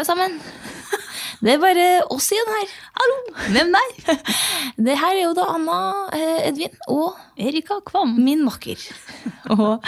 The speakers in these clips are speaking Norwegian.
alle sammen. Det er bare oss igjen her. Hallo, hvem der? Det her er jo da Anna, eh, Edvin og Erika Kvam. min makker. Og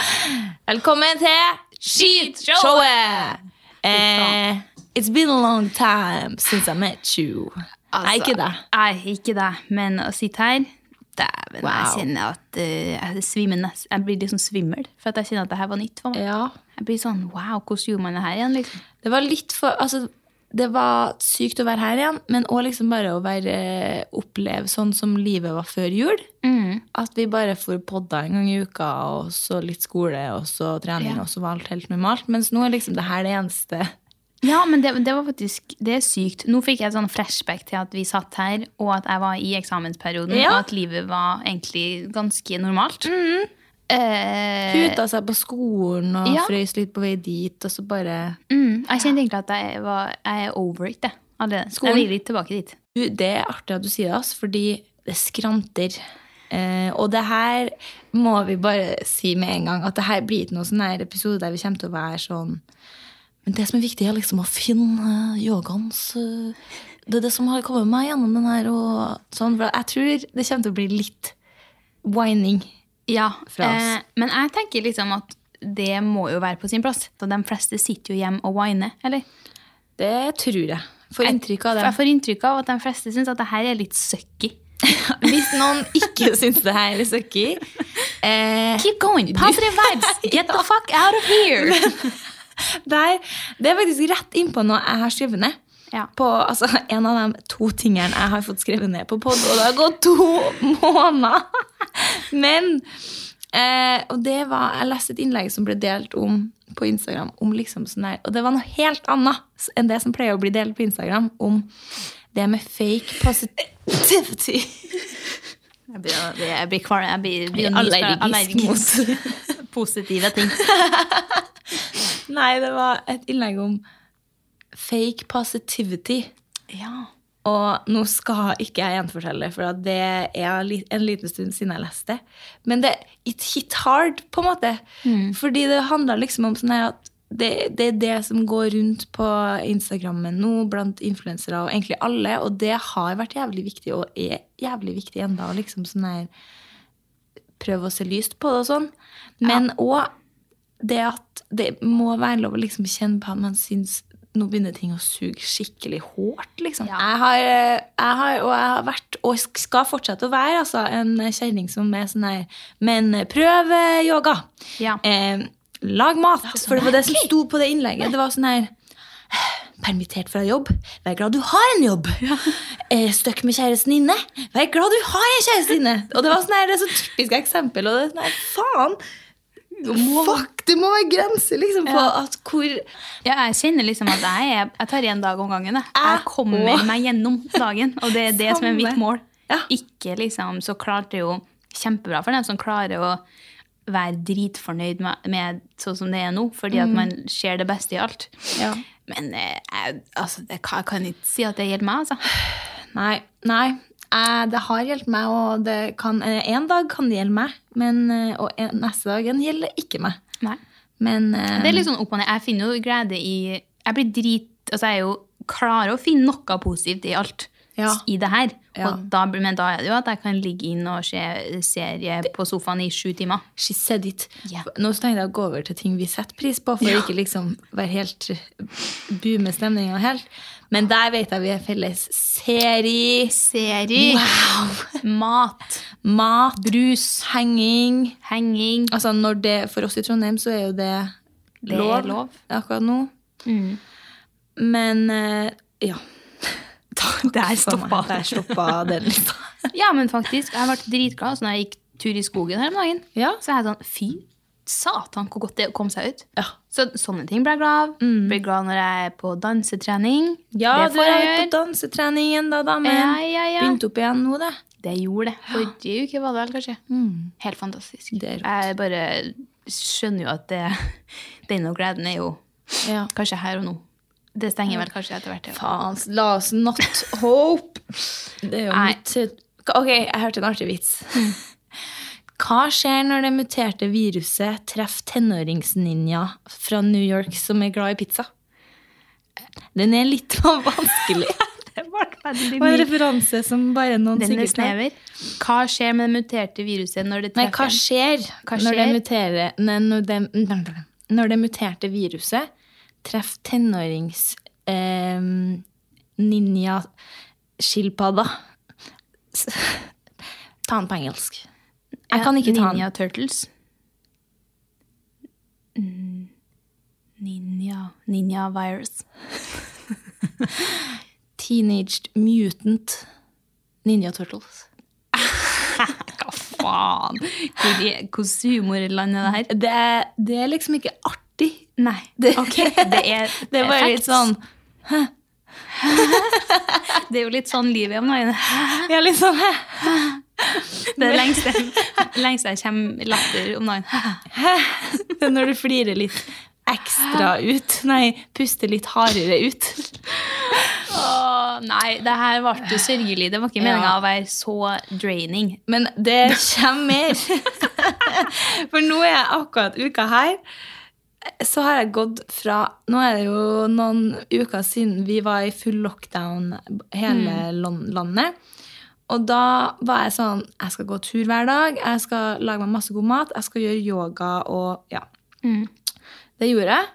velkommen til Skitshowet! Eh, it's been a long time since I met you. Nei, ikke det. Nei, ikke det. Men å sitte her Dæven, jeg Wow. kjenner at uh, jeg. Jeg blir liksom svimmel, for at jeg kjenner at det her var nytt for meg. Ja. Jeg blir sånn Wow, hvordan gjorde man det her igjen? liksom? Det var litt for Altså, det var sykt å være her igjen, men òg liksom bare å være oppleve sånn som livet var før jul. Mm. At vi bare får podda en gang i uka, og så litt skole, og så trening, Ja. og så var alt helt normalt. Mens nå er liksom det her det eneste. Ja, men det, det var faktisk Det er sykt. Nå fikk jeg et sånn flashback til at vi satt her, og at jeg var i eksamensperioden, Ja. og at livet var egentlig ganske normalt. Eh, Puta seg på skolen og Ja. frøys litt på vei dit, og så bare mm, jeg kjente egentlig at jeg, var, jeg er over it. det. Skolen. Jeg vil litt tilbake dit. Det er artig at du sier det, fordi det skranter. Eh, og det her må vi bare si med en gang, at det her blir ikke noen sånn episode der vi kommer til å være sånn Men det som er viktig, er liksom å finne yogaens Det er det som har kommet meg gjennom den her, og sånn. For jeg tror det kommer til å bli litt whining. Ja, eh, men jeg tenker liksom at det må jo være på sin plass. Så de fleste sitter jo hjemme og whiner, eller? Det tror jeg. Får inntrykk av det. Jeg får inntrykk av at de fleste syns at det her er litt sucky. Hvis noen ikke syns det her er sucky eh, Keep going! Positive vibes! Get the fuck out of here! Der, det er faktisk rett innpå noe jeg har skrevet ned. Ja. På altså, en av de to tingene jeg har fått skrevet ned på pod, og det har gått to måneder. Men eh, Og det var Jeg leste et innlegg som ble delt om på Instagram om liksom sånn her Og det var noe helt annet enn det som pleier å bli delt på Instagram, om det med fake positivity. Jeg blir, jeg blir, jeg blir, blir Jeg er allergisk allergisk mot positive ting. Nei, det var et innlegg om fake positivity. Ja. Og nå skal ikke jeg gjenfortelle, for det er en liten stund siden jeg leste. det. Men det it hit hard, på en måte. Fordi det handla liksom om sånn at det, det er det som går rundt på Instagrammen nå blant influensere, og egentlig alle, og det har vært jævlig viktig, og er jævlig viktig enda, å liksom sånn her prøve å se lyst på det og sånn. Men òg det at det må være lov å liksom kjenne på at man syns nå begynner ting å suge skikkelig hårt, liksom. Ja. Jeg, har, eh, jeg har, og jeg har vært, og skal fortsette å være, altså, en kjerring som er sånn her Men prøv yoga. Ja. Eh, lag mat. Det for det var det som sto på det innlegget. Det var sånn her Permittert fra jobb. Vær glad du har en jobb. Eh, Støkk med kjæresten inne. Vær glad du har en kjæreste inne. Og det var sånn her, det er så typisk eksempel. Og det er sånn her, faen! Fuck! Det må være grenser liksom, på Ja. at hvor Ja, jeg kjenner liksom at jeg, er, jeg tar igjen dag om gangen. Jeg, jeg Jeg kommer meg gjennom dagen, og det er det som er mitt mål. Ja. Ikke liksom, Så klart det er jo kjempebra for dem som klarer å være dritfornøyd med, med sånn som det er nå, fordi at man ser det beste i alt. Ja. Men eh, jeg, altså, det, kan- jeg kan ikke si at det gjelder meg, altså. Nei. nei. Eh, det har hjulpet meg, og det kan, eh, en dag kan det gjelde meg, men, eh, og en, neste dagen gjelder det ikke meg. Nei. Men Det er litt sånn opp og ned. Jeg finner jo glede i Jeg blir drit Altså, jeg er jo klarer å finne noe positivt i alt Ja. i det her. Ja. Og da, men da er det jo at jeg kan ligge inn og se serie på sofaen i sju timer. Said it. Ja. Nå tenkte jeg å gå over til ting vi setter pris på, for Ja. ikke liksom være helt boome stemninga helt. Men der vet jeg vi er felles. Seri. Seri. wow. mat, mat, brus, henging. henging. Altså når det, For oss i Trondheim så er jo det, Det er lov, lov. akkurat nå. Mm. Men eh, ja. Der stoppa Der stoppa den lista. Ja, men faktisk. Jeg vært dritglad. Så når jeg gikk tur i skogen her om dagen, Ja. så er jeg sånn Fy satan, hvor godt det er å komme seg ut. Ja. Så sånne ting blir jeg glad av. Blir glad når jeg er på dansetrening. Ja, det du er på dansetrening dansetreningen da, damen. Ja, ja, ja. Begynte opp igjen nå, det. Det gjorde det. Forrige uke var det vel, kanskje. Helt fantastisk. Jeg bare skjønner jo at det, den og gleden er jo Ja. kanskje her og nå. Det stenger vel kanskje etter hvert. Ja. Faen, la oss not hope. Det er jo mitt Ok, jeg hørte en artig vits. Hva skjer når det muterte viruset treffer tenåringsninja fra New York som er glad i pizza? Den er litt vanskelig. Det var en referanse som bare noen Den er sikkert snever. Hva skjer med det muterte viruset når det treffer Nei, hva skjer, Hva Når, det skjer? muterer, nei, når, det, når det muterte viruset treffer tenårings eh, ninja-skilpadda eh, Ta den på engelsk. Jeg kan ikke ta den. Ninja Turtles. Mm. Ninja Ninja virus. Teenaged Mutant Ninja Turtles. Hva faen? Hvor er- Hvordan humorland er det her? Det, det er liksom ikke artig. Nei. Det, okay. det er det bare litt sånn Det er jo litt sånn livet er om dagen. Ja, litt sånn hæ? Det er lengst lengste jeg kommer latter om dagen. Det er når du flirer litt ekstra ut. Nei, puster litt hardere ut. Åh, nei, det her ble jo sørgelig. Det var ikke meninga Ja. å være så draining. Men det kommer mer. For nå er jeg akkurat uka her. Så har jeg gått fra Nå er det jo noen uker siden vi var i full lockdown hele mm. landet. Og da var jeg sånn Jeg skal gå tur hver dag. Jeg skal lage meg masse god mat. Jeg skal gjøre yoga og Ja. Mm. Det gjorde jeg.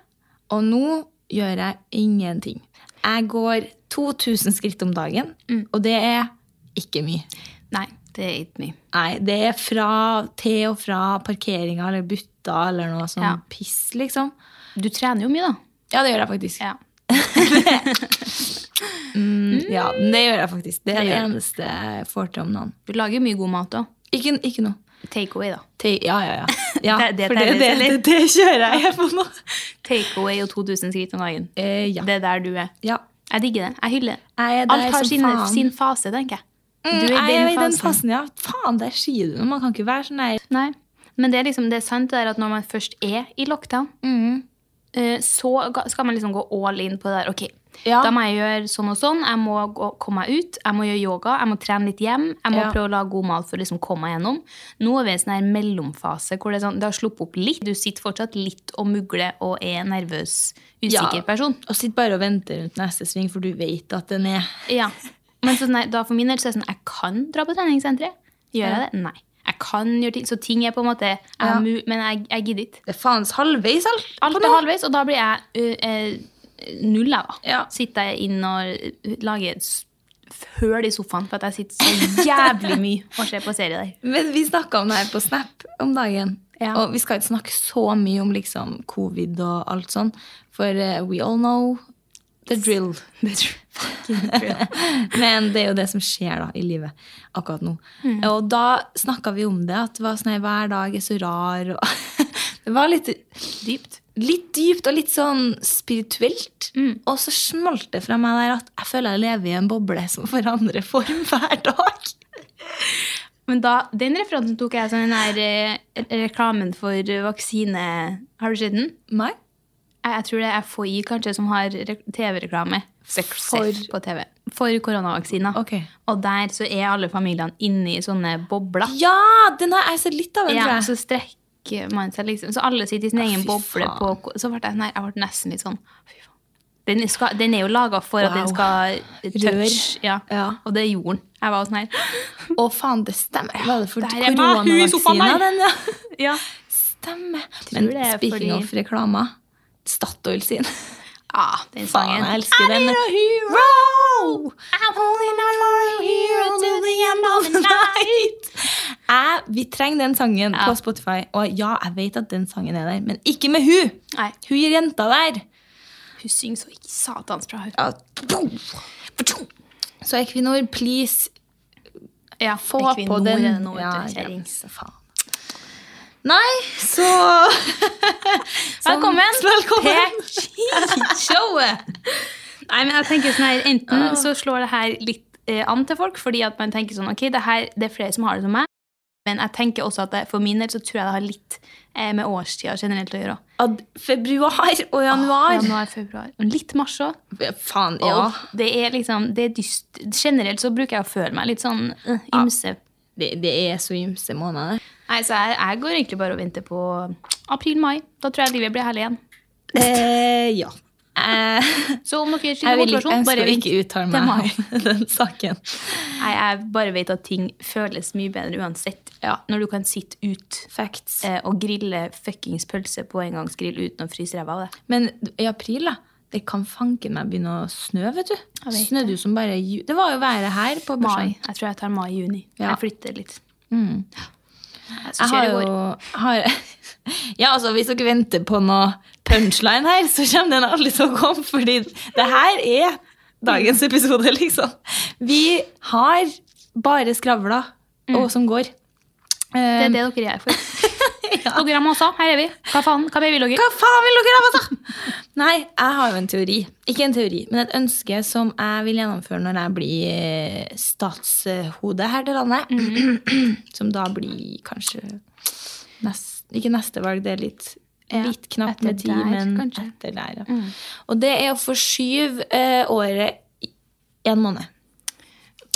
Og nå gjør jeg ingenting. Jeg går 2000 skritt om dagen, og det er ikke mye. Nei, det er ikke mye. Nei, det er fra til og fra parkeringa eller butta eller noe sånn Ja. piss, liksom. Du trener jo mye, da. Ja, det gjør jeg faktisk. Ja. Mm, ja, det gjør jeg faktisk. Det er Det det eneste jeg får til om noen. Du lager mye god mat òg. Ikke, ikke noe. Takeaway, da. Te- Ja, ja, ja. ja Det- det for det, det, det, det kjører jeg på nå. Takeaway og 2000 skritt om dagen. Eh, ja. Det er der du er. ja. Jeg digger det. Jeg hyller det. Alt har sin, sin fase, tenker jeg. Mm, Du er i den den fasen. fasen, ja. Faen, der sier du noe. Man kan ikke være sånn der. Nei. Men det er liksom, det er sant det der at når man først er i lockdown, Mm. eh, så skal man liksom gå all in på det der. Ok, Ja. da må jeg gjøre sånn og sånn. Jeg må gå, komme meg ut. Jeg må gjøre yoga. Jeg må trene litt hjem. Jeg må Ja. prøve å lage god mat for å liksom komme meg gjennom. Nå er vi i en sånn mellomfase hvor det, sånn, det har sluppet opp litt. Du sitter fortsatt litt og mugler og er nervøs, usikker Ja. person. Og sitter bare og venter rundt neste sving, for du vet at den er Ja. Men så, nei, da for min del så er det sånn, jeg kan dra på treningssenteret. Gjør jeg det? Nei. Jeg kan gjøre ting. Så ting er på en måte jeg Ja. mu- Men jeg, jeg gidder ikke. Det er faens halvveis alt. Alt er halvveis, og da blir jeg uh, eh, null, jeg, da. Ja. Sitter jeg inn og lager et s- høl i sofaen for at jeg sitter så jævlig mye og ser på serie der. Men vi snakka om det her på Snap om dagen. Ja. Og vi skal ikke snakke så mye om liksom covid og alt sånn, for uh, we all know the drill. Men det er jo det som skjer da i livet akkurat nå. Og da snakka vi om det, at det var sånn hver dag er så rar. Og det var litt, Dypt. Litt dypt og litt sånn spirituelt. Og så smalt det fra meg der at jeg føler jeg lever i en boble som forandrer form hver dag. Men da, den referansen tok jeg som den der eh, reklamen for vaksine Har du sett den? Nei? Jeg, jeg tror det er FHI kanskje som har TV-reklame For- på TV. For koronavaksiner. Ok. Og der så er alle familiene inne i sånne bobler. Ja, den har jeg sett litt av. Ja, så strekker man seg liksom. Så alle sitter i sin egen boble. På, så ble jeg, nei, jeg ble nesten litt sånn fy faen. Den, skal, den er jo laga for at den skal touch. Ja. Ja. Og det gjorde den. Jeg var sånn her. Å, faen, det stemmer. Var det for er koronavaksina, den, ja? Ja. Stemmer. Men det er speaking fordi- of reklama, Statoil sin. Ah, den Faen, jeg elsker den. I'm holding on for a hero to the end of the night. Jeg, vi trenger den sangen Ja. på Spotify. Og ja, jeg vet at den sangen er der, men ikke med hun! Nei, Hun gir jenta der. hun synger så ikke satans bra. hun. Ja. Så Equinor, please, Ja, få Equinor på den. er det nå, Ja, faen. Nei, så Velkommen, Velkommen. til showet! Nei, men jeg tenker sånn her, Enten så slår det her litt eh, an til folk, fordi at man tenker sånn, ok, det, her, det er flere som har det som meg, men jeg tenker også at for min del så tror jeg det har litt eh, med årstida generelt å gjøre. Ad februar og januar. Januar, februar. Og litt mars òg. Faen, ja. Og Det er liksom, det er dyst. Generelt så bruker jeg å føle meg litt sånn uh, ymse. Det, det er så ymse måneder. Nei, så jeg, jeg går egentlig bare og venter på april-mai. Da tror jeg livet blir herlig igjen. Eh, ja. Eh, Så om dere jeg sliter med motivasjon, jeg bare skal ikke uttale meg om den saken. Nei, jeg bare vet at ting føles mye bedre uansett. Ja. Når du kan sitte ut Facts. eh, og grille fuckings pølse på engangsgrill uten å fryse ræva av det. Men i april, da. Det kan fanken meg begynne å snø, vet du. Jeg Snødde jo som bare ju- Det var jo været her på Mai. børsen. Jeg tror jeg tar mai-juni. Ja. Jeg flytter litt. Mm. Jeg, Jeg har jo jeg har, Ja, altså, hvis dere venter på noe punchline her, så kommer den aldri til å komme, fordi det her er dagens episode, liksom. Vi har bare skravla og som går. Det er Um, det dere er for. Dere er masse. Her er vi. Hva faen? Hva vil dere? Hva faen vil dere ha? Nei, jeg har jo en teori. Ikke en teori, men et ønske som jeg vil gjennomføre når jeg blir eh, statshode her til landet. Som da blir kanskje nest, Ikke neste valg, det er litt, Ja, litt knapt med tid, men kanskje. etter der, ja. Og det er å forskyve eh, året en måned.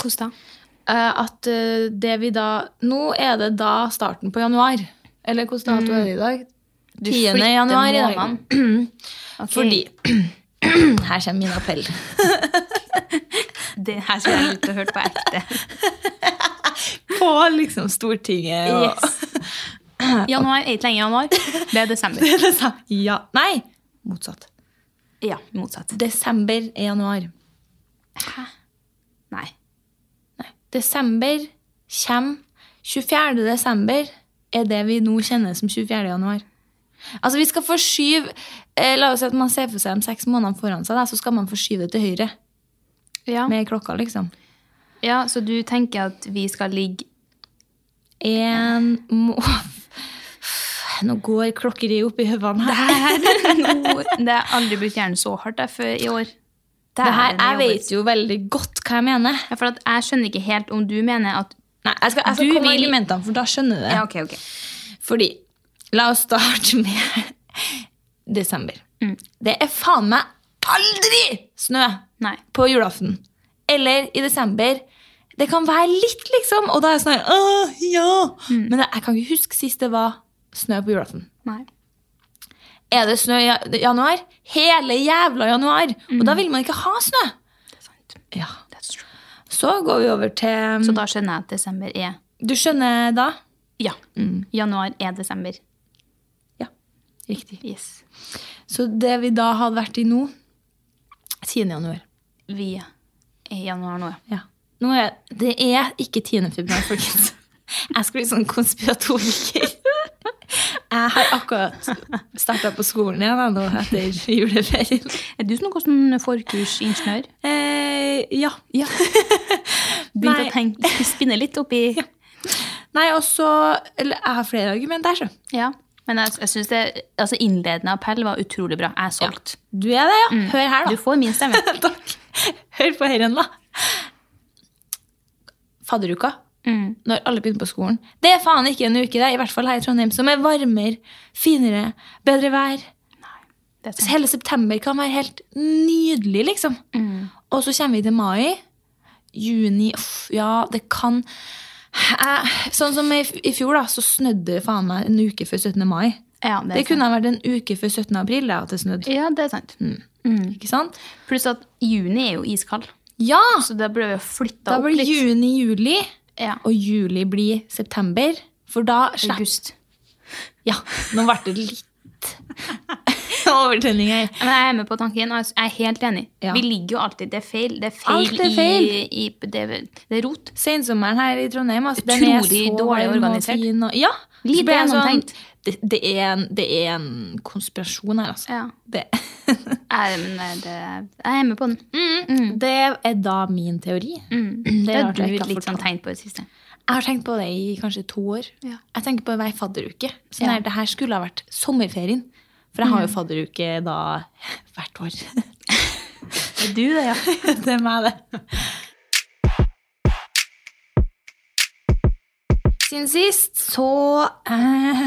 Hvordan da? Eh, at eh, det vi da Nå er det da starten på januar. Eller hvordan dato er det i dag? Du 10. januar i dag. Okay. Fordi Her kommer min appell. Det her skulle jeg likt å høre på ekte. På liksom Stortinget og Yes. Januar er ikke lenger januar. Det er desember. Det er desember. Ja. Nei, motsatt. Ja, motsatt. Desember er januar. Hæ? Nei. Nei. Desember kommer 24. desember er det vi nå kjenner som 24. januar. Altså, vi skal forskyve eh, La oss si at man ser for seg de seks månedene foran seg, da, så skal man forskyve det til høyre Ja. med klokka, liksom. ja, så du tenker at vi skal ligge En må... Nå går klokkeriet opp i høvene her. Det har aldri brukt hjernen så hardt der før i år. Det her, jeg vet jo veldig godt hva jeg mener. Ja, for at jeg skjønner ikke helt om du mener at Nei, Jeg skal, jeg skal Du komme med vil- argumentene, for da skjønner du det. Ja, okay, okay. Fordi, la oss starte med desember. Mm. Det er faen meg aldri snø Nei. på julaften. Eller i desember. Det kan være litt, liksom. Og da er jeg sånn Åh, ja. Mm. Men jeg kan ikke huske sist det var snø på julaften. Nei. Er det snø i januar? Hele jævla januar. Mm. Og da vil man ikke ha snø. Det er sant. Ja. That's true. Så går vi over til Så da skjønner jeg at desember er Du skjønner da? Ja. Januar er desember. Ja. Riktig. Yes. Så det vi da hadde vært i nå 10. januar. Vi er i januar nå, ja. Ja. Nå er, det er ikke 10. februar, folkens. Jeg skal bli sånn konspiratoriker. Jeg har akkurat starta på skolen igjen nå etter juleferien. Er du sånn hvordan forkursingeniør? Eh, ja. Ja. Begynte å tenke, spinne litt oppi ja. Nei, og så jeg har flere argumenter, så. Men jeg, jeg synes det, altså innledende appell var utrolig bra. Jeg er solgt. Du er det, ja. Hør her, da. Du får min stemme. Takk. Hør på herren, da. Fadderuka. Mm. Når alle begynner på skolen. Det er faen ikke en uke, det, er i hvert fall her i Trondheim, som er varmere, finere, bedre vær. Sant. hele september kan være helt nydelig, liksom. Mm. Og så kommer vi til mai. Juni uff, Ja, det kan jeg, Sånn som i, fjor, da, så snødde det faen meg en uke før 17. mai. Ja, det, Det, kunne ha vært en uke før 17. april da, at det snødde. Ja, det er sant. Mm. Ikke sant? Pluss at juni er jo iskald. Ja! Så da ble vi opp litt. Da blir juni-juli, Ja. og juli blir september. For da August. Ja, nå ble det litt overtenning her. Men jeg er med på tanken, og jeg er helt enig. Ja. Vi ligger jo alltid Det er feil. Det er feil, Alt er feil. I, i det, det er rot. Sensommeren her i Trondheim altså, den er så dårlig varm og organisert. fin og- ja. Lite så ble jeg gjennomtenkt. Det, det, er en, det er en konspirasjon her, altså. Ja. Det. Jeg, eh, det, jeg er med på den. det er da min teori. Mm. Det har du ikke sånn tegn på i det siste. Jeg har tenkt på det i kanskje to år. Ja. Jeg tenker på hver fadderuke. Sånn Ja. det her skulle ha vært sommerferien. For jeg har jo fadderuke da hvert år. Det er du, det, ja. det er meg, det. Siden sist så eh,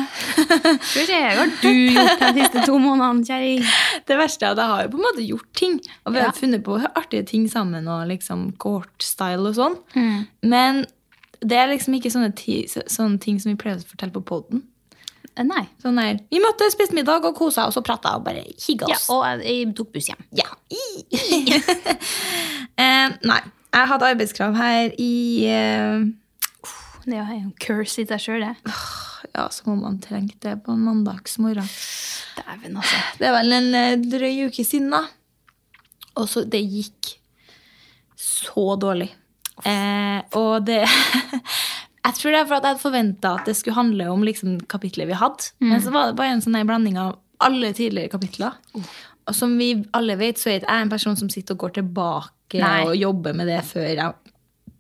hva har du gjort de siste to månedene, kjerring? Det verste er at jeg har jo på en måte gjort ting. Og vi har Ja. funnet på artige ting sammen og liksom court-style og sånn. Mm. Men det er liksom ikke sånne, ti, sånne ting som vi pleier å fortelle på poden. Eh, Nei. Sånn der, Vi måtte spiste middag og kosa oss og prata og bare higga Ja, og jeg tok buss hjem. Ja. eh, nei. Jeg hadde arbeidskrav her i eh, Det er jo en curse i seg sjøl, det. Ja, så må man trenge det på en mandagsmorgen. Dæven, altså. Det er vel en eh, drøy uke siden, da. Og så Det gikk så dårlig. Eh, og det Jeg tror det er for at jeg hadde forventa at det skulle handle om liksom, kapitlet vi hadde. Men så var det bare en sånn blanding av alle tidligere kapitler. Og som vi alle vet, så er jeg en person som sitter og går tilbake Nei. og jobber med det før jeg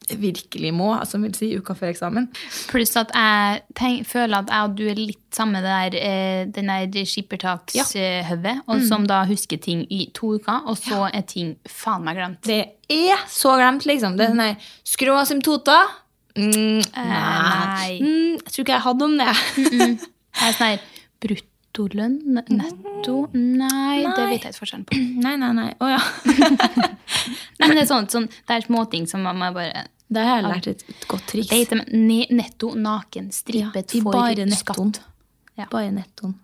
virkelig må. som vil si uka før eksamen. Pluss at jeg tenk, føler at jeg og du er litt samme det der, eh, den der skippertakshøvet, og som da husker ting i to uker, og så er ting faen meg glemt. Det er så glemt, liksom. Det er sånn der Skrå asymptoter. Mm, nei. Mm, jeg tror ikke jeg hadde om det. Jeg er sånn her bruttolønn, netto Nei, det vet jeg ikke forskjellen på. Nei, nei, nei. Å ja. Nei, men det er sånn, sånn det er småting som man bare Det har jeg lært et, et godt triks. Det heter ne- netto naken, strippet Ja, for bare skatt. Ja. Bare nettoen.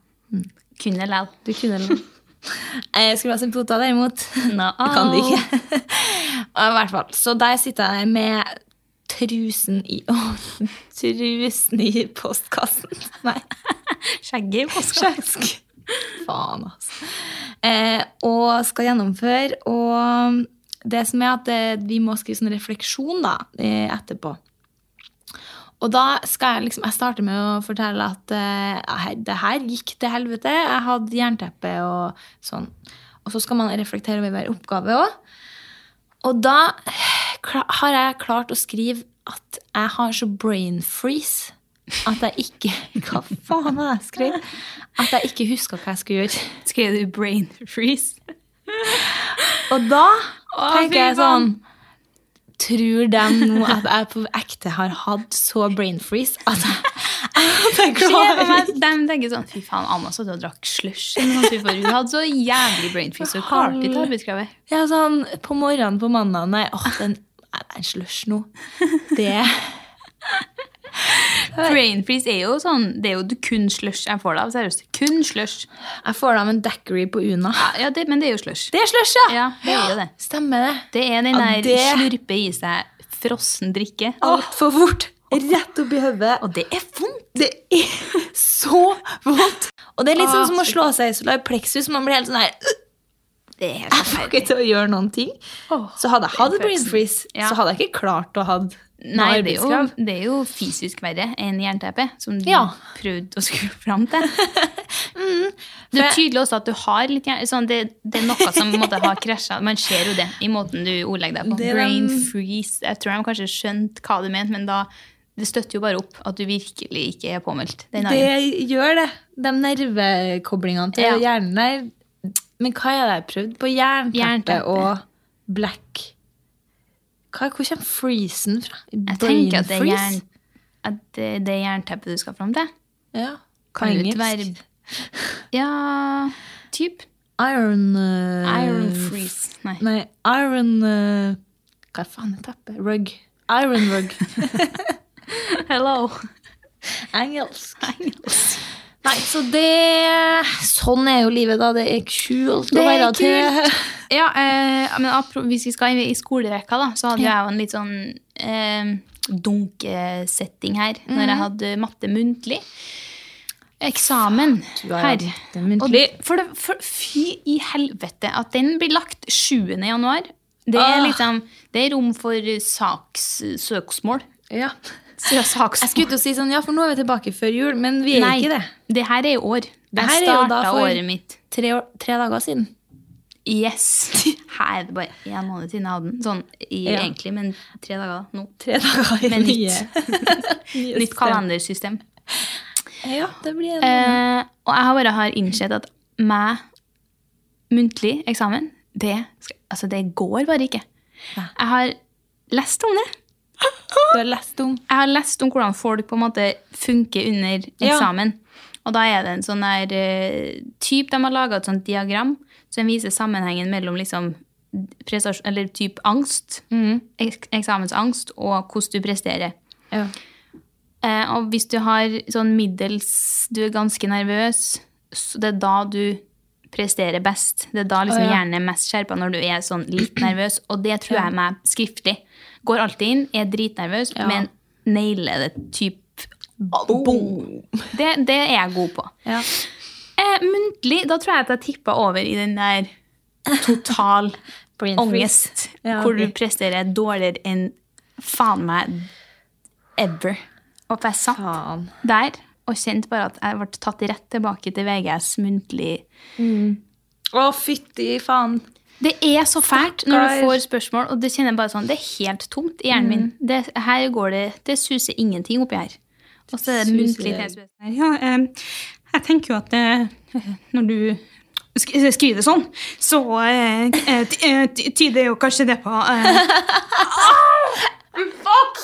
Kunne læl. Du kunne læl. Jeg skulle ha asymptoter, derimot. No. Jeg kan det ikke. I hvert fall. Så der sitter jeg med trusen i Å, trusen i postkassen. Nei. Skjegget i postkassen. Skjegg. Faen, altså. Eh, og skal gjennomføre. Og det som er at eh, vi må skrive sånn refleksjon da, eh, etterpå. Og da skal jeg liksom, jeg starter med å fortelle at eh, det her gikk til helvete. Jeg hadde jernteppe og sånn. Og så skal man reflektere over hver oppgave òg. Og da har jeg klart å skrive at jeg har så brain freeze at jeg ikke Hva faen har jeg skrevet? At jeg ikke huska hva jeg skulle gjøre. Skrev du brain freeze? Og da tenker jeg sånn Tror de nå at jeg på ekte har hatt så brain freeze at jeg, at jeg klarer meg, De tenker sånn Fy faen, Anna satt og drakk slush. Hun hadde så jævlig brain freeze. Hun klarte ikke arbeidskravet. Ja, sånn på morgenen på mandag Nei, åh, den nei, det er en slush nå. Det Brain freeze er jo sånn Det er jo kun slush jeg får det av. Seriøst. Kun slush. Jeg får det av en daiquiri på Una. Ja, det, men det er jo slush. Det er slush, ja! Ja, det er jo det. Stemmer det. Det er den der det- slurpe i seg frossen drikke. Altfor fort. Rett opp i hodet. Og det er vondt! Det er så vondt! Og det er litt sånn som å slå seg i solar plexus. Man blir helt sånn her Det er helt Jeg får ikke til å gjøre noen ting. Oh, Så hadde jeg hatt brain freeze, Ja. så hadde jeg ikke klart å ha Nei, det er, jo, det er jo fysisk verre enn jernteppe, som du Ja. prøvde å skru fram til. Det er tydelig også at du har litt jern- sånn, det, det er noe som måtte ha måte, har krasja. Man ser jo det i måten du ordlegger deg på. Det Brain den- freeze. Jeg tror de kanskje skjønte hva du mente, men da det støtter jo bare opp at du virkelig ikke er påmeldt. Det gjør det. De nervekoblingene til Ja. hjernen der. Men hva er det jeg prøvde prøvd? På jernteppe Jernteppe. og black hva, Hvor kommer freezen fra? Jeg Brain tenker at det er, jern, at det, det er jernteppet du skal fram til. Ja. Kan På det engelsk. være Ja, typ. Iron uh, Iron freeze. Nei. Nei, iron uh, Hva faen er teppet? Rug. Iron rug. Hello. Engelsk. Nei, så det Sånn er jo livet, da. Det er kult å være til. Ja, eh, men hvis vi skal i, i skolerekka, da, så hadde Ja. jeg jo en litt sånn eh, dunkesetting her. Når jeg hadde matte muntlig. Eksamen her. muntlig. For det, for, fy i helvete at den blir lagt 7. januar. Det er Ah. liksom, det er rom for saks, søksmål. Ja. Så Jeg skulle til å si sånn, ja, for nå er vi tilbake før jul, men vi er Nei, ikke det. det her er i år. Det her er starta året mitt. Tre, år, tre dager siden. Yes. Her er det bare én måned siden jeg hadde den. Sånn i, Ja. egentlig, men tre dager nå. Tre dager i Med nytt. Nytt kalendersystem. Ja, det blir en Eh, og jeg har bare har innsett at meg muntlig eksamen, det, altså det går bare ikke. Ja. Jeg har lest om det. Du har lest om Jeg har lest om hvordan folk på en måte funker under Ja. eksamen. Og da er det en sånn der eh, typ, De har laga et sånt diagram som viser sammenhengen mellom liksom eller typ angst, Mm. ek eksamensangst, og hvordan du presterer. ja. Eh, og hvis du har sånn middels Du er ganske nervøs, så det er da du presterer best. Det er da liksom oh, ja. hjernen er mest skjerpa når du er sånn litt nervøs. Og det tror jeg meg skriftlig. Går alltid inn, er dritnervøs, Ja. men nailer det typ Boom! Det, det er jeg god på. Ja. Eh, muntlig, da tror jeg at jeg tippa over i den der total angst, Ja, hvor du presterer dårligere enn faen meg ever. Og jeg satt Faen. der og kjente bare at jeg ble tatt rett tilbake til VGS muntlig. Å, fytti faen. Det er så fælt når du får spørsmål, og det kjenner jeg bare sånn, det er helt tomt i hjernen min. Det, her går det, det suser ingenting oppi her. Og så er det muntlig til Ja, eh, jeg tenker jo at eh, når du skriver det sånn, så eh, ty- ty- tyder jo kanskje det på Fuck!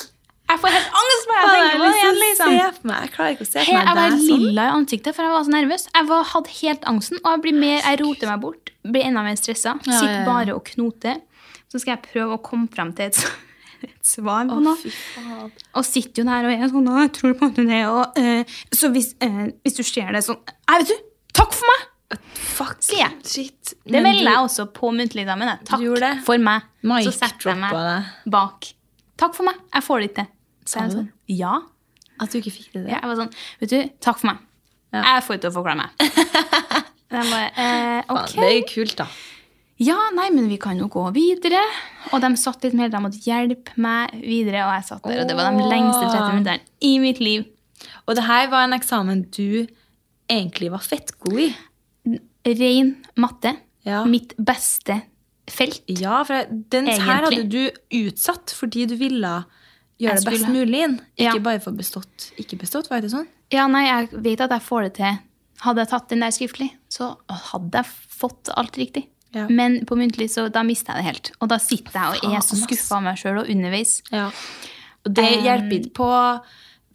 Jeg får helt angst bare jeg tenker på det Jeg, liksom. se for meg. Jeg klarer ikke å se på for Jeg meg var deg sånn. lilla i ansiktet, for jeg var så nervøs. Jeg var, hadde helt angsten, og jeg mer, jeg roter meg bort. Blir enda mer stressa. Ja, Sitter bare og knoter. Så skal jeg prøve å komme frem til et, et svar på noe. Oh. Og sitter jo der og er sånn Jeg tror på det og, uh, Så hvis, uh, hvis du ser det sånn Nei, vet du! Takk for meg! Fuck. Sier. Shit. Det melder jeg også på muntligeksamen. jeg. Takk for meg. Mike så setter jeg meg bak. Takk for meg. Jeg får det ikke til. Sa du sånn, ja. At du ikke fikk det. Ja, jeg var sånn, vet du, takk for meg. Ja. Jeg får ikke til å forklare meg. Bare, eh, okay. Det er jo kult, da. Ja, nei, men vi kan jo gå videre. Og de satt litt mer, de måtte hjelpe meg videre, og jeg satt der, og det var de lengste 30 minuttene i mitt liv. Og det her var en eksamen du egentlig var fett god i. Ren matte. Ja. Mitt beste felt. Ja, for den her hadde du utsatt fordi du ville gjøre det best mulig. Ikke Ja. bare for bestått. Ikke bestått, var det sånn? Ja, nei, jeg vet at jeg får det til. Hadde jeg tatt den der skriftlig, så hadde jeg fått alt riktig. Ja. Men på muntlig, så da mister jeg det helt. Og da sitter jeg og er så skuffa av meg sjøl og underveis. Ja. Og det hjelper ikke på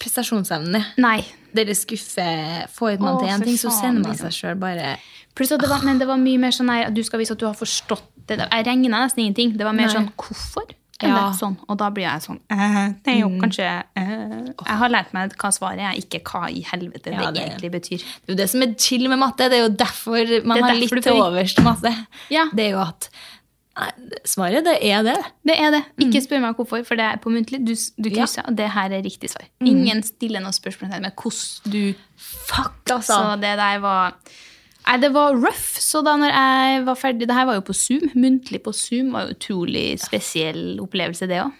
prestasjonsevnene. Nei. Dere skuffer Får man til én ting, så sender man liksom. seg sjøl bare Pluss at det var, men det var mye mer sånn at du skal vise at du har forstått det. Jeg regna nesten ingenting. Det var mer Nei. sånn hvorfor? Er Ja. det sånn? Og da blir jeg sånn eh, Det er jo kanskje eh, Jeg har lært meg hva svaret er, ikke hva i helvete Ja, det, det- egentlig betyr. Det er jo det som er chill med matte. Det er jo derfor man har derfor litt til overs til matte. Ja. Det er jo at nei, Svaret, det er det. Det er det. Ikke spør meg hvorfor, for det er på muntlig. Du, du Mm. Mm. krysser, og det her er riktig svar. Ingen stiller noe spørsmål med hvordan du Fuck, Så altså. det der var Nei, det var rough. Så da når jeg var ferdig Det her var jo på Zoom. Muntlig på Zoom var jo utrolig spesiell opplevelse, det òg.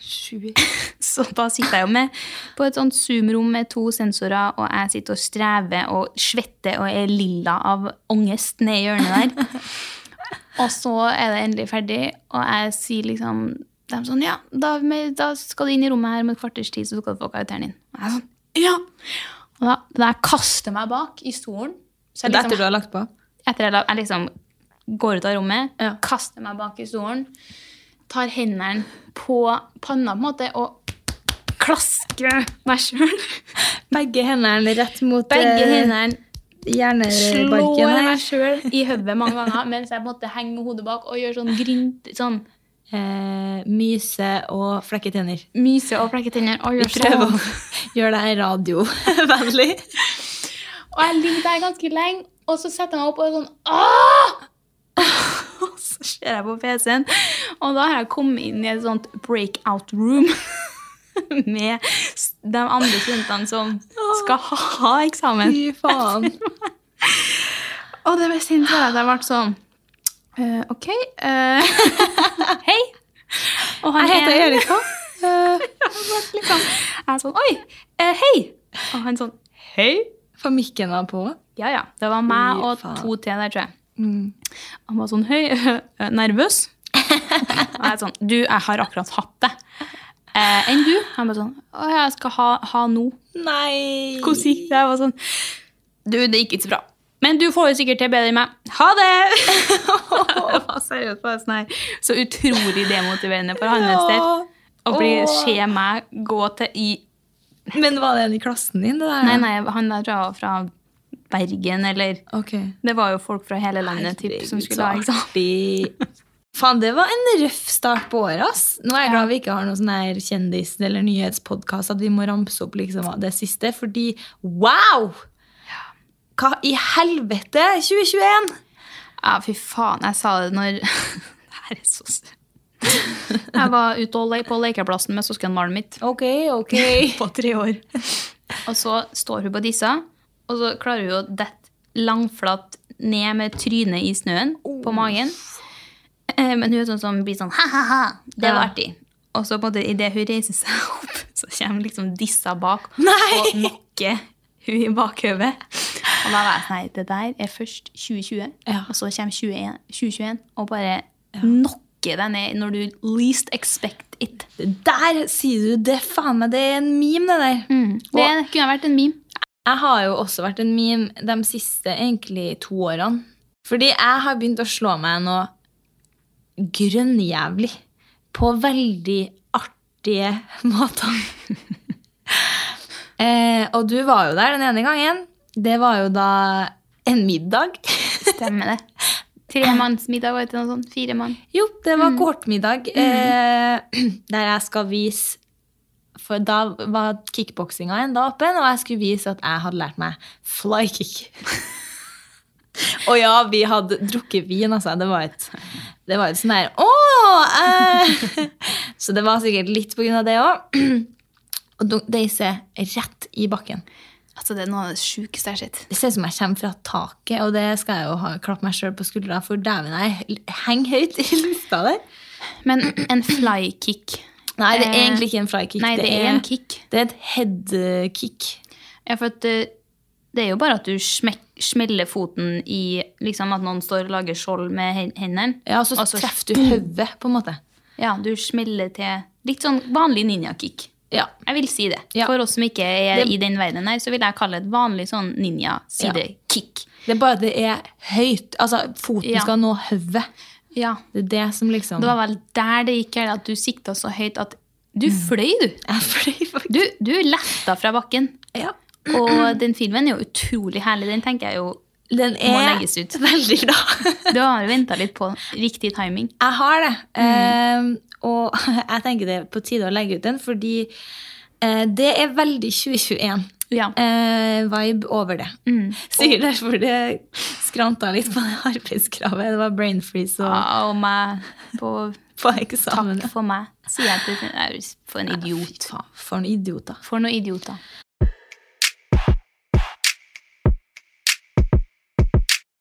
Så da sitter jeg jo med på et sånt Zoom-rom med to sensorer, og jeg sitter og strever og svetter og er lilla av angst ned i hjørnet der. og så er det endelig ferdig, og jeg sier liksom De er sånn Ja, da, med, da skal du inn i rommet her om et kvarters tid, så skal du få karakteren din. Og jeg sånn Ja! Og da, da jeg kaster meg bak i stolen så jeg liksom- etter du har lagt på? etter jeg, jeg liksom går ut av rommet, Ja. kaster meg bak i stolen, tar hendene på panna på en måte og klasker meg sjøl. Begge hendene rett mot Begge eh, hendene slår meg sjøl i hodet mange ganger mens jeg måtte henge med hodet bak og gjøre sånn grynt, sånn Eh, myse og flekke tenner. myse og flekke tenner. Og, Vi gjør prøver sånn. å gjøre det radiovennlig. Og jeg ligger der ganske lenge, og så setter jeg meg opp og er sånn Åh! Og så ser jeg på PC-en, og da har jeg kommet inn i et sånt breakout room med de andre studentene som skal ha eksamen. Fy faen. Og det mest sint for at jeg ble sånn uh, OK. Uh, hei. Og han Jeg heter ene- Erika. Liksom, jeg er sånn Oi, eh, hei. Og han sånn Hei. Av på? Ja, ja. Det var meg Fy og faen. to til der, tror jeg. Mm. Han var sånn Hei, eh, nervøs? Og jeg sånn Du, jeg har akkurat hatt det. Eh, enn du? Han bare sånn Å, jeg skal ha, ha nå. Nei. Hvordan gikk det? Jeg var sånn Du, det gikk ikke så bra. Men du får jo sikkert til bedre enn meg. Ha det! det var seriøst bare sånn her. Så utrolig demotiverende for hans del. Å bli se meg gå til i Men var det en i klassen din, det der? Nei, nei, han der tror jeg var fra Bergen, eller okay. Det var jo folk fra hele landet typ, som skulle ha eksamen. Faen, det var en røff start på året, ass. Nå er jeg glad vi ikke har noen sånne kjendis- eller nyhetspodkast at vi må ramse opp liksom det siste, fordi wow! Hva i helvete? 2021! Ja, fy faen, jeg sa det når Det her er så søtt. Jeg var ute le på lekeplassen med søskenbarnet mitt Ok, ok. på tre år. Og så står hun på disse, og så klarer hun å dette langflatt ned med trynet i snøen på magen. Eh, Men hun er sånn som blir sånn ha-ha-ha. Det var Ja. artig. Og så på en måte, idet hun reiser seg opp, så kommer liksom disse bak Nei! og nokker hun i bakhodet. Og da var jeg sånn Nei, det der er først 2020, Ja. og så kommer 2021, 2021 og bare nokker deg ned når du least expect it. Der sier du det, faen meg. Det er en meme, det der. Det kunne vært en meme. Jeg har jo også vært en meme de siste egentlig to årene. Fordi jeg har begynt å slå meg noe grønnjævlig på veldig artige måter. eh, og du var jo der den ene gangen. Det var jo da en middag. Stemmer det. Tremannsmiddag, var det ikke noe sånt? Fire mann. Jo, det var kohortmiddag eh, der jeg skal vise For da var kickboksinga enda åpen, og jeg skulle vise at jeg hadde lært meg flykick. og ja, vi hadde drukket vin, altså. Det var et, det var et sånn der Å! Eh. Så det var sikkert litt på grunn av det òg. og deise rett i bakken. Altså, det er noe av det sjukeste jeg har sett. Det ser ut som jeg kommer fra taket, og det skal jeg jo ha klappe meg sjøl på skuldra, for dæven, jeg henger høyt i lufta der. Men en flykick Nei, det er Eh, egentlig ikke en flykick. Nei, det er en kick. Det er et headkick. Ja, for at eh, det er jo bare at du smek, smeller foten i liksom at noen står og lager skjold med hendene. Ja, og så Og så treffer du hodet, på en måte. Ja, du smeller til litt sånn vanlig ninjakick. Ja. Jeg vil si det. Ja. For oss som ikke er Det- i den verdenen her, så vil jeg kalle det et vanlig sånn ninja-sidekick. Det er bare at det er høyt. Altså, foten Ja. skal nå hodet. Ja. Det er det som liksom Det var vel der det gikk, at du sikta så høyt at du fløy, du. Jeg fløy faktisk. Du, du letta fra bakken. Ja. Og den filmen er jo utrolig herlig. Den tenker jeg jo Den Må er legges ut. veldig bra. Du har venta litt på riktig timing. Jeg har det. Mm. Eh, og jeg tenker det er på tide å legge ut den, fordi eh, det er veldig 2021. Ja. Eh, vibe over det. Mm. Sikkert derfor det skranta litt på det arbeidskravet. Det var brain freeze og Ja, og meg på på eksamen. Takk for meg, sier jeg til For en idiot. For For noen idioter. For noen idioter.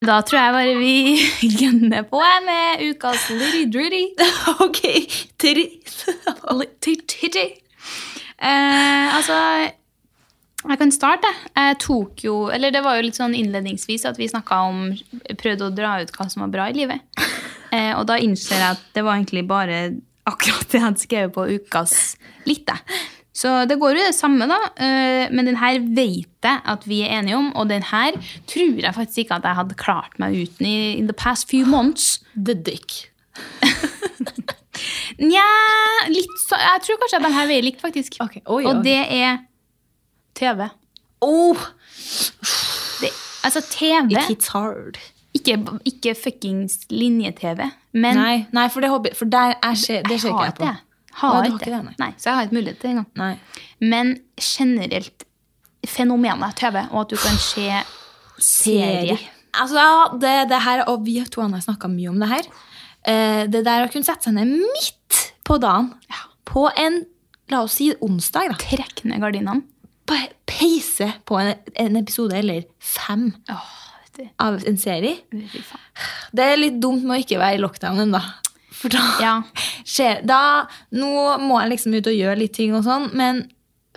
Da tror jeg bare vi gønner på med ukas Litty Dritty. ok. Titty. Eh, altså Jeg kan starte. Jeg tok jo Eller det var jo litt sånn innledningsvis at vi snakka om Prøvde å dra ut hva som var bra i livet. Eh, og da innser jeg at det var egentlig bare akkurat det jeg hadde skrevet på ukas lite. Så det går jo det samme, da. Eh, men den her vet jeg at vi er enige om, og den her tror jeg faktisk ikke at jeg hadde klart meg uten i in the past few months. The dick. Nja, litt så Jeg tror kanskje at den her veier likt, faktisk. Okay. oi, Og det er TV. Oh, Det, altså TV, it hits hard. ikke, ikke fuckings linje-TV, men Nei, nei, for det For der er det ser ikke jeg på. det. Har ikke det. nei. Nei, så jeg har ikke mulighet til det engang. Men generelt fenomenet TV, og at du kan se serie. Altså, ja, det, det her, og vi to har snakka mye om det her. Eh, det der å kunne sette seg ned midt på dagen Ja. på en la oss si onsdag, da. Trekk ned gardinene. Pe- Peise på en, en episode eller fem Åh, av en serie. Det er litt dumt med å ikke være i lockdown ennå. For da Ja. skjer da, Nå må jeg liksom ut og gjøre litt ting og sånn, men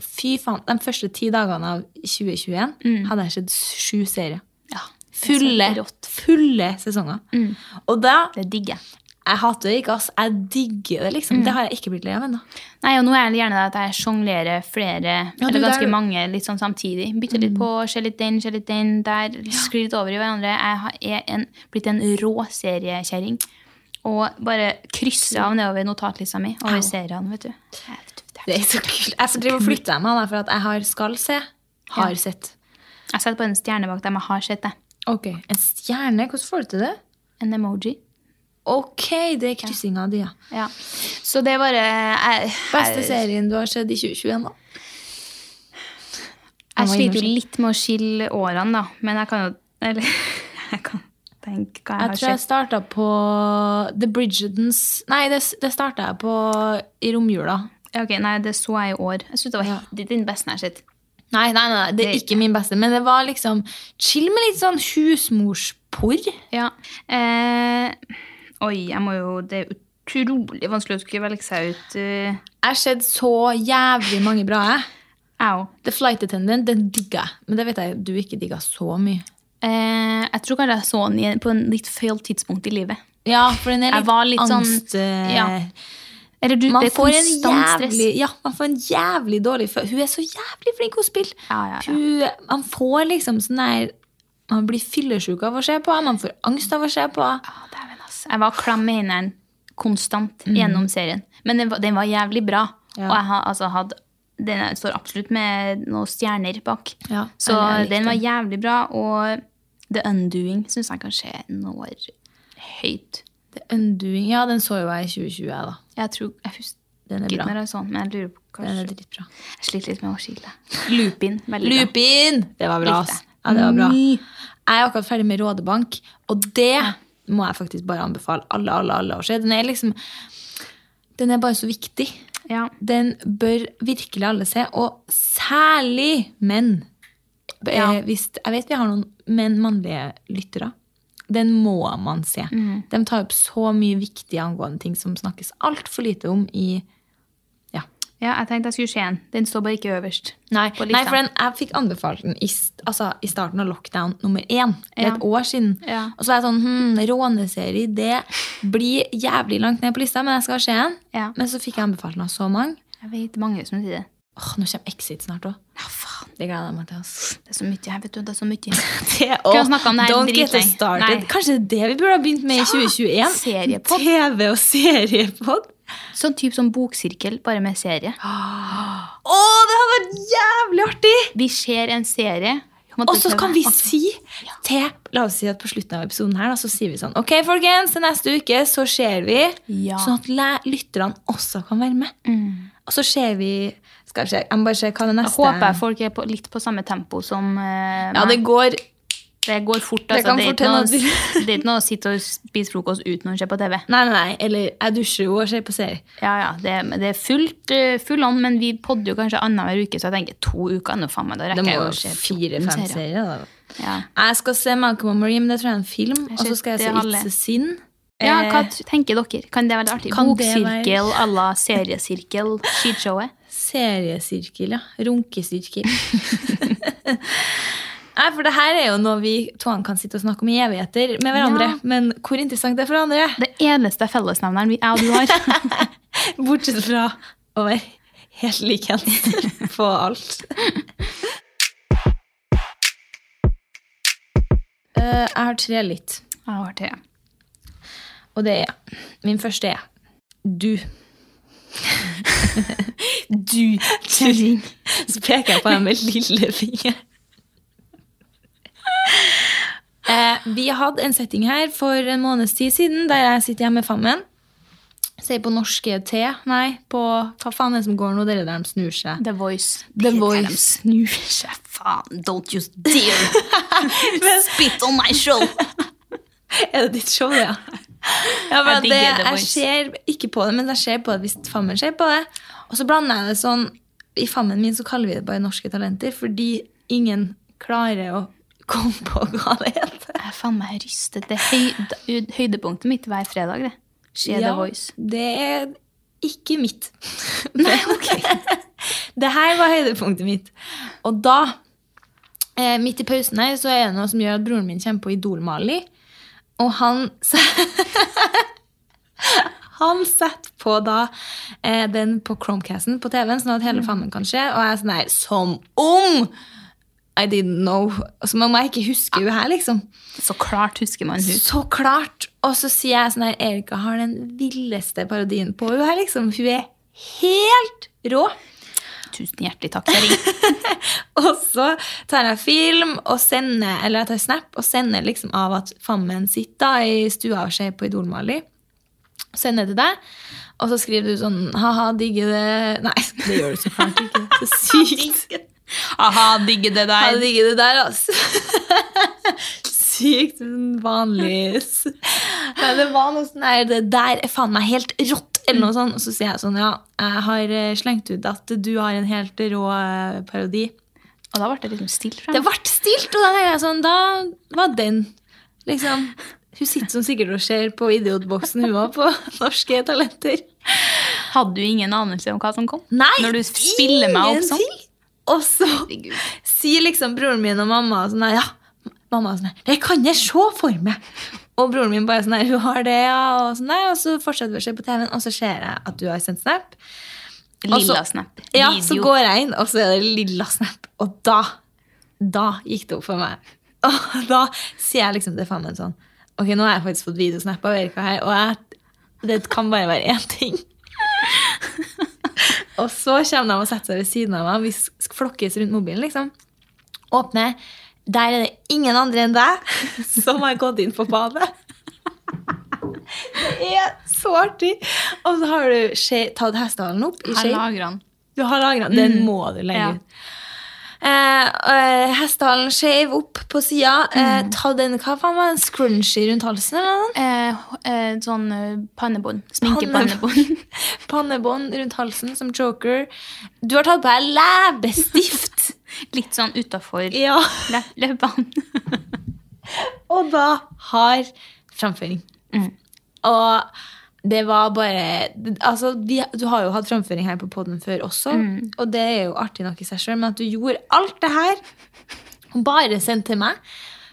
fy faen, de første ti dagene av 2021 hadde jeg sett sju serier. ja. Fulle, fulle sesonger. Og da Det digger jeg. Jeg hater det ikke, ass. Jeg digger det, liksom. Det har jeg ikke blitt lei av ennå. Nei, og nå er det gjerne det at jeg sjonglerer flere, du, eller ganske der- Mm. mange, litt sånn samtidig. Bytter litt på, ser litt den, ser litt den, der, sklir litt over i hverandre. Jeg er en, blitt en rå seriekjerring. Og bare krysser av nedover notatlista mi over seriene, vet du. Jeg vet du, det er- så kult. Jeg skal drive og flytte da, for at jeg har skal se. Har sett. Jeg setter på en stjerne bak dem jeg har sett det. Ok, En stjerne? Hvordan får du til det? En emoji. Ok, det er kryssinga di, ja. Ja. Så det er bare jeg, Beste serien du har sett i 2021, da? jeg sliter jo litt med å skille årene, da. Men jeg kan jo Eller jeg kan tenke hva jeg, Jeg har tror jeg sett. starta på The Bridgetons Nei, det, det starta jeg på i romjula. Ok, Nei, det så jeg i år. Jeg synes det var Ja. den beste jeg har sett. Nei, nei, nei, det er ikke min beste, men det var liksom chill med litt sånn husmorsporr. Ja. Eh, oi, jeg må jo Det er utrolig vanskelig å skulle velge seg ut. uh... Jeg har sett så jævlig mange bra, jeg. Au. The Flight Attendant, den digga jeg. Men det vet jeg du ikke digga så mye. Eh, jeg tror kanskje jeg så den på en litt feil tidspunkt i livet. Ja, for den er Jeg litt, var litt sånn- angst... Sånn, ja. Eller du, Man det får, en jævlig, ja, man får en jævlig dårlig følelse. Hun er så jævlig flink å spille. Ja, ja. Hun, man får liksom sånn der Man blir fyllesyk av å se på man får angst av å se på dæven. Jeg var klam med henne konstant mm. gjennom serien. Men den var, den var jævlig bra. Og jeg har altså hatt Den står absolutt med noen stjerner bak. Ja, Så den var jævlig bra. Og The Undoing syns jeg kanskje når høyt. The Undoing, ja, den så jo jeg i 2020, jeg, da. Jeg tror, jeg husker Den er bra. jeg så den, men jeg lurer på Den er kanskje. Jeg sliter litt med å skille. Lupin. Lupin! Det var bra, Likte ass. Ja, det var bra. Jeg er akkurat ferdig med Rådebank, og det må jeg faktisk bare anbefale alle, alle, alle å se. Den er liksom Den er bare så viktig. Ja. Den bør virkelig alle se, og særlig menn. Eh, Ja. Hvis, jeg vet vi har noen menn, mannlige lyttere. Den må man se. Mm. De tar opp så mye viktig angående ting som snakkes altfor lite om i ja. ja, jeg tenkte jeg skulle se den. Den står bare ikke øverst. Nei, nei for den, jeg fikk anbefalt den i, altså, i starten av lockdown nummer én. Det er et år siden. Og så er jeg sånn hm, Råneserie, det blir jævlig langt ned på lista, men jeg skal se den. Men så fikk jeg anbefalt den av så mange. Jeg vet mange som sier det. Åh, nå kommer Exit snart òg. Ja, faen. Det gleder jeg meg til. ass. Det er så mye her, vet du. Det er så mye. Det, om det her Don't get us dritlenge? started. Nei. Kanskje det er det vi burde ha begynt med i 2021? seriepod. TV og seriepod. Sånn type som boksirkel, bare med serie. Å, det hadde vært jævlig artig! Vi ser en serie. Og så kan vi si til La oss si at på slutten av episoden her da, så sier vi sånn Ok, folkens, til neste uke så ser vi. Ja. Sånn at læ- lytterne også kan være med. Mm. Og så ser vi Skal vi jeg må bare se hva det neste Jeg håper jeg folk er på, litt på samme tempo som eh, Ja, det går Det går fort. Det Altså. kan Det, er noe, det er ikke noe å sitte og spise frokost uten å se på TV. Nei, nei, nei. Eller jeg dusjer jo og ser på serie. Ja, ja, Det, det er fullt eh, full on, men vi podder jo kanskje annenhver uke, så jeg tenker to uker nå, faen meg. Da rekker jeg å se fire-fem 14 serier. da. Ja. Jeg skal se Malcolm og Marie, men det tror jeg er en film. Og så skal jeg se. It's a Sin. ja, hva Eh, tenker dere? Kan det være artig? Det Boksirkel à la seriesirkel, skishowet? Seriesirkel, ja. Runkesirkel. Nei, for det her er jo noe vi to kan sitte og snakke om i evigheter med hverandre. Ja. Men hvor interessant det er for andre. Det eneste fellesnevneren vi- jeg og du har. Bortsett fra å være helt likens på alt. uh, Jeg har tre litt. Jeg har det. Og det er Min første er du. Du. Kjerring. Så peker jeg på deg med lillefinger. Eh, vi hadde en setting her for en måneds tid siden der jeg sitter hjemme med fammen. Sier på norske T. Nei, på hva faen er det som går nå? Dere der de snur seg. The Voice. The Det er Voice. De snur seg, faen. Don't you dare spit on my show. Er det ditt show, ja? Ja Jeg det, jeg ser ikke på det, men jeg ser på det hvis fammen ser på det. Og så blander jeg det sånn I fammen min så kaller vi det bare Norske talenter, fordi ingen klarer å komme på hva det heter. Jeg er faen meg rystet. Det er høy, høydepunktet mitt hver fredag, det. Se The Voice. det er ikke mitt. Nei, ok. det her var høydepunktet mitt. Og da, eh, midt i pausen her, så er det noe som gjør at broren min kommer på Idol-Mali. Og han Han setter på da eh, den på Chromecasten på TV-en, sånn at hele fammen kan se. Og jeg er sånn her Som om I didn't know. Som om jeg ikke husker hun her, liksom. Så klart husker man hun. Så klart! Og så sier jeg sånn her Erika har den villeste parodien på hun her, liksom. Hun er helt rå. Tusen hjertelig takk, kjerring. Og så tar jeg film og sender, eller jeg tar snap og sender liksom av at fammen sitter i stua og ser på Idol-Mali. Sender til deg, og så skriver du sånn ha-ha, digger det Nei, det gjør du så fælt ikke. Så sykt. Aha, digger det Ha der. digger det der, altså. Sykt vanlig Nei, Det var noe sånn her Det der er faen meg helt rått, eller noe sånt. Og så sier jeg sånn, ja, jeg har eh, slengt ut at du har en helt rå eh, parodi. Og da ble det liksom stilt fra Det ble stilt, og da er jeg sånn, da var den liksom Hun sitter som sikkert og ser på Idiotboksen, hun òg, på Norske Talenter. Hadde du ingen anelse om hva som kom? Nei, Når du spiller meg opp sånn? Og så sier liksom broren min og mamma sånn ja, mamma sånn det kan jeg se for meg. Og broren min bare sånn der, hun har det, ja, og sånn og så fortsetter vi å se på TV-en, og så ser jeg at du har sendt snap. Lilla Altså, snap. Ja, Video. så går jeg inn, og så er det lilla snap. Og da, da gikk det opp for meg. Og da sier jeg liksom til faen sånn, ok, nå har jeg faktisk fått videosnap av Erika her, og jeg, det kan bare være én ting. og så kommer de og setter seg ved siden av meg, vi flokkes rundt mobilen, liksom. Åpner, der er det ingen andre enn deg som har gått inn på badet. Det er så artig. Og så har du skje, tatt hestehalen opp i skje. lager den. Du har lagra den. Den må du legge ut. Ja. eh, hestehalen skeiv opp på sida. Eh, ta den, hva faen var det, en scrunchie rundt halsen? eller noe? Eh, eh, sånn eh, pannebånd. Pannebånd. Sminkepannebånd. Pannebånd rundt halsen som joker. Du har tatt på deg leppestift! Litt sånn utafor ja. le leppene. Og da har framføring. Mm. Og det var bare altså, vi, Du har jo hatt framføring her på poden før også, Mm. og det er jo artig nok i seg sjøl, men at du gjorde alt det her og bare sendte til meg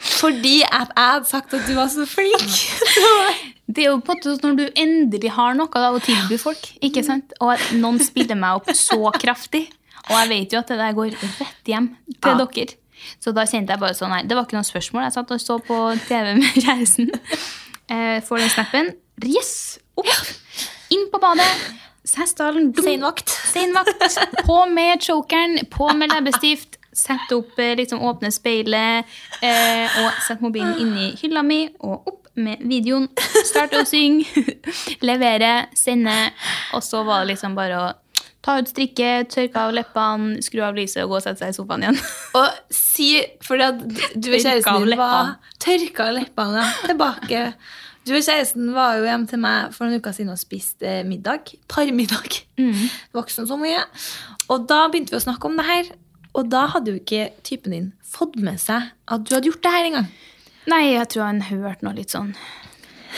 fordi at jeg hadde sagt at du var så flink. Det er jo på en måte sånn når du endelig har noe da, å tilby folk, ikke sant? og at noen spiller meg opp så kraftig. Og jeg vet jo at det der går rett hjem til Ja. dere. Så da kjente jeg bare sånn nei, Det var ikke noe spørsmål. Jeg satt og så på TV med kjæresten. Eh, får den snappen. Yes! Opp! Inn på badet. Hestehalen. Seinvakt. Seinvakt. På med chokeren, på med leppestift. Sett opp, eh, liksom åpne speilet, eh, og sett mobilen inni hylla mi, og opp med videoen. Starte å synge, levere, sende. Og så var det liksom bare å ta ut strikket, tørke av leppene, skru av lyset og gå og sette seg i sofaen igjen. Og si For du og kjæresten din var. Tørka av leppene. ja. Tilbake. Du og kjæresten var jo hjemme til meg for noen uker siden og spiste eh, middag. Parmiddag. Var ikke sånn så mye. Og da begynte vi å snakke om det her. Og da hadde jo ikke typen din fått med seg at du hadde gjort det her engang. Nei, jeg tror han hørte noe litt sånn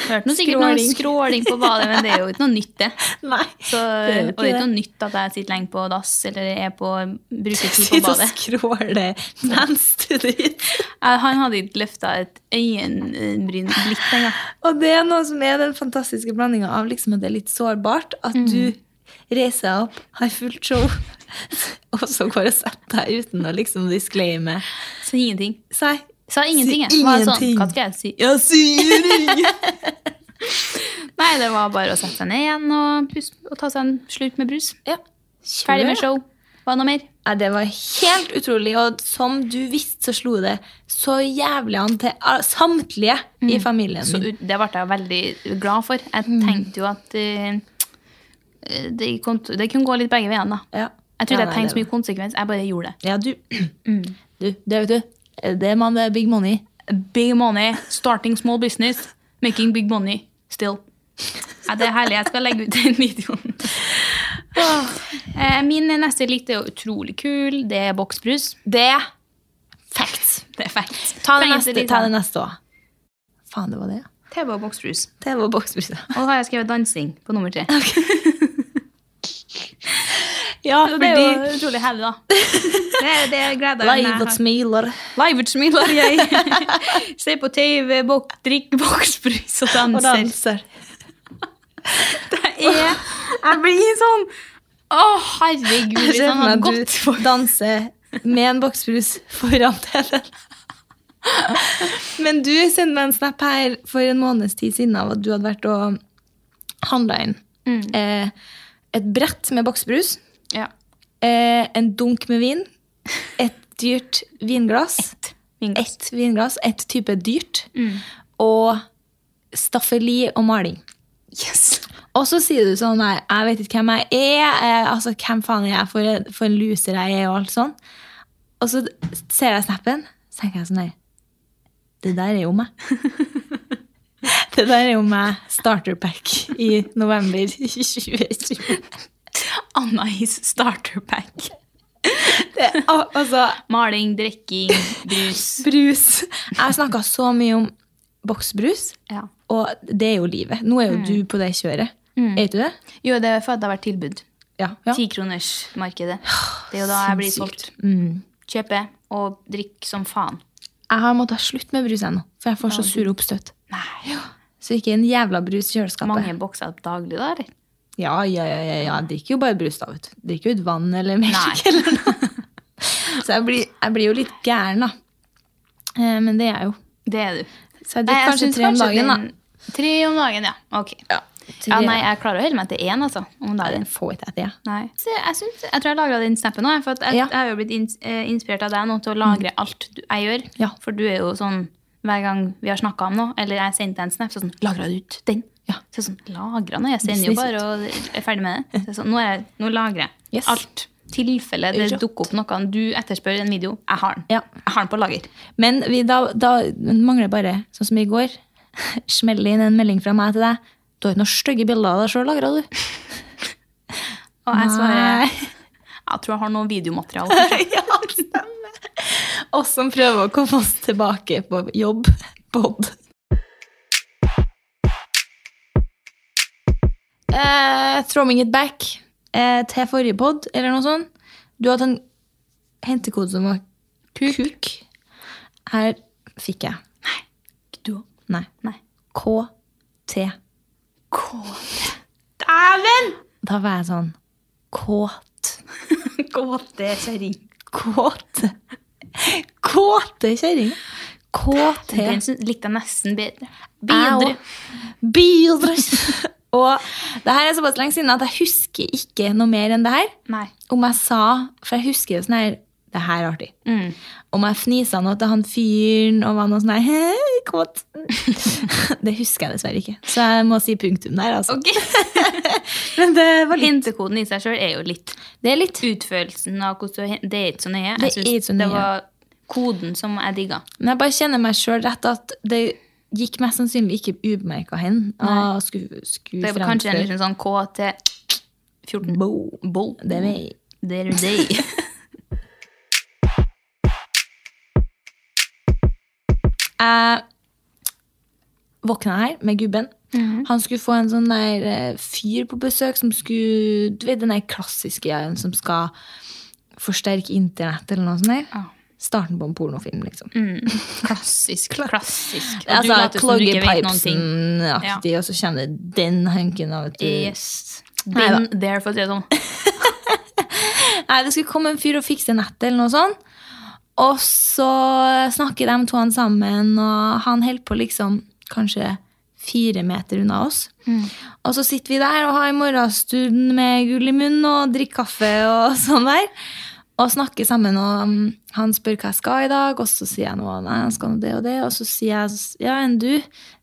Hørte noe sikkert noe Skråling. på badet, men det er jo ikke noe nytt, det. Nei. Så, Det og det er ikke noe nytt at jeg sitter lenge på dass eller er på, bruker tid på Sitter og badet. skråler mens du driter. Han hadde ikke løfta et øyenbryn litt engang. Og det er noe som er den fantastiske blandinga av liksom at det er litt sårbart. At Mm. du reiser deg opp, har fullt show, og så går og setter deg uten å liksom disclaime. Så ingenting. Si Sa ingenting. Si. Var sånn. Hva skal jeg si? Jeg sier ingenting! Nei, det var bare å sette seg ned igjen og, puste, og ta seg en slurk med brus. ja. Ferdig med show. Hva noe mer? Ja, det var helt utrolig, og som du visste, så slo det så jævlig an til samtlige samtlige i familien Mm. Så min. det ble jeg veldig glad for. Jeg Mm. tenkte jo at uh, det, kom, det kunne gå litt begge veiene. Ja. Jeg trodde Ja, jeg tenkte så mye konsekvens. Jeg bare gjorde det. Ja, du. Du, det vet du. Det er man, det er big money. Big money, starting small business, making big money still. Ja, det er herlig. Jeg skal legge ut den videoen. Eh, Min neste litt er utrolig kul. Det er boksbrus. Det er facts. Det er facts. Ta det neste, ta det neste òg. Faen, det var det. TV og boksbrus. Det var boksbrus Og da har jeg skrevet dansing på nummer tre. Ja, fordi... det er jo utrolig heavy, da. Det, det gleder jeg Live og smiler. Live smiler jeg. Se på TV, bok, drikk boksbrus og danser. Og danser. Det er Jeg blir sånn Å, herregud. Jeg ser for meg for du danser med en boksbrus foran TV-en. Men du sendte meg en snap her for en måneds tid siden av at du hadde vært og handla inn eh, et brett med boksbrus, Ja. eh, en dunk med vin, et dyrt vinglass, Vinglass. ett vinglass, et type dyrt, og staffeli og maling. Yes. Og så sier du sånn Nei, jeg vet ikke hvem jeg er. Eh, altså, Hvem faen er jeg for, for en loser jeg er, og alt sånn. Og så ser jeg snappen, så tenker jeg sånn Nei, det der er jo meg. det der er jo meg starter pack i november 2020. Anna-is starter pack. Det, al- altså, Maling, drikking, brus. brus. Jeg har snakka så mye om boksbrus, Ja. og det er jo livet. Nå er jo du på det kjøret. Er ikke du det? Jo, det er for at det har vært tilbud. Ja. ja. Tikronersmarkedet. Det er jo da jeg blir solgt. Mm. Kjøpe og drikke som faen. Jeg har måttet slutte med brus ennå, for jeg får så sure oppstøt. Nei. Så ikke en jævla brus i kjøleskapet. Mange bokser daglig, da? eller? Ja, ja, ja, ja, ja. Drikker jo bare brus, da. vet du. Drikker jo ut vann eller melk eller noe. Så jeg blir, jeg blir jo litt gæren, da. Eh, Men det er jeg jo. Det er du. Så jeg drikker kanskje tre om dagen, da. Tre om dagen, ja. Ok. Ja, Ja, nei, jeg klarer å holde meg til én, altså. Om dagen. Jeg får ikke til. Nei. Så jeg, synes, jeg tror jeg lagra den snappen jeg, For jeg, Ja. jeg har jo blitt eh, inspirert av deg nå til å lagre alt jeg gjør. Ja. For du er jo sånn hver gang vi har snakka om noe, eller jeg sendte deg en snap, så sånn Lagra du ut den? Ja. Så jeg sånn, lagra nå? Jeg sender jo bare og er ferdig med det. Så sånn, nå, er nå lagrer jeg Yes. alt. Tilfelle det Rått. dukker opp noe du etterspør en video. Jeg har den. Ja. Jeg har den på lager. Men vi, da, da mangler bare, sånn som i går, smelle inn en melding fra meg til deg. Du har ikke noen stygge bilder av deg sjøl lagra, du. Og jeg svarer. Jeg tror jeg har noe videomateriale. ja, stemmer. Oss som prøver å komme oss tilbake på jobb. Pod. Eh, throwing it back eh, til forrige pod, eller noe sånt. Du hadde en hentekode som var kuk. Her fikk jeg. Du òg? Nei. Nei. KT. Dæven! Da var jeg sånn Kåt. Kåte kjerring. Kåte. Kåte kjerring. KT. Den likte jeg nesten bedre. Bedre. Bedre. Og det her er såpass lenge siden at jeg husker ikke noe mer enn det her. Nei. Om jeg sa, for jeg husker jo sånn her Det her er artig. Mm. Om jeg fnisa noe til han fyren og var noe sånn her «Hei, kåt. Det husker jeg dessverre ikke. Så jeg må si punktum der, altså. Okay. Men det var litt Hintekoden i seg sjøl er jo litt Det er litt utførelsen av hvordan du Det er ikke så nøye. Det Jeg ikke så det var koden som jeg digga. Men jeg bare kjenner meg sjøl rett at det gikk mest sannsynlig ikke ubemerka hen. Ah, skulle, skulle Det er kanskje en fremføre. liksom KT14. Bo. Bo. Det er meg. Det er deg. Jeg våkna her med gubben. Han skulle få en sånn der eh, fyr på besøk som skulle Du vet den der klassiske ja, som skal forsterke internett eller noe sånt der? Ja. Starten på en pornofilm, liksom. Klassisk. Klassisk. Og Altså, noen. Pipesen-aktig, og så kommer det den hunken av du. Yes. Been Nei, there, for å si det sånn. Nei, det skulle komme en fyr og fikse nettet eller noe sånt. Og så snakker de to han sammen, og han holder på liksom kanskje fire meter unna oss. Og så sitter vi der og har morgenstund med gull i munnen og drikker kaffe og sånn der. Og snakker sammen, og mm, han spør hva jeg skal i dag, og så sier jeg noe, nei, jeg skal noe det og det, og så sier jeg, ja, enn du?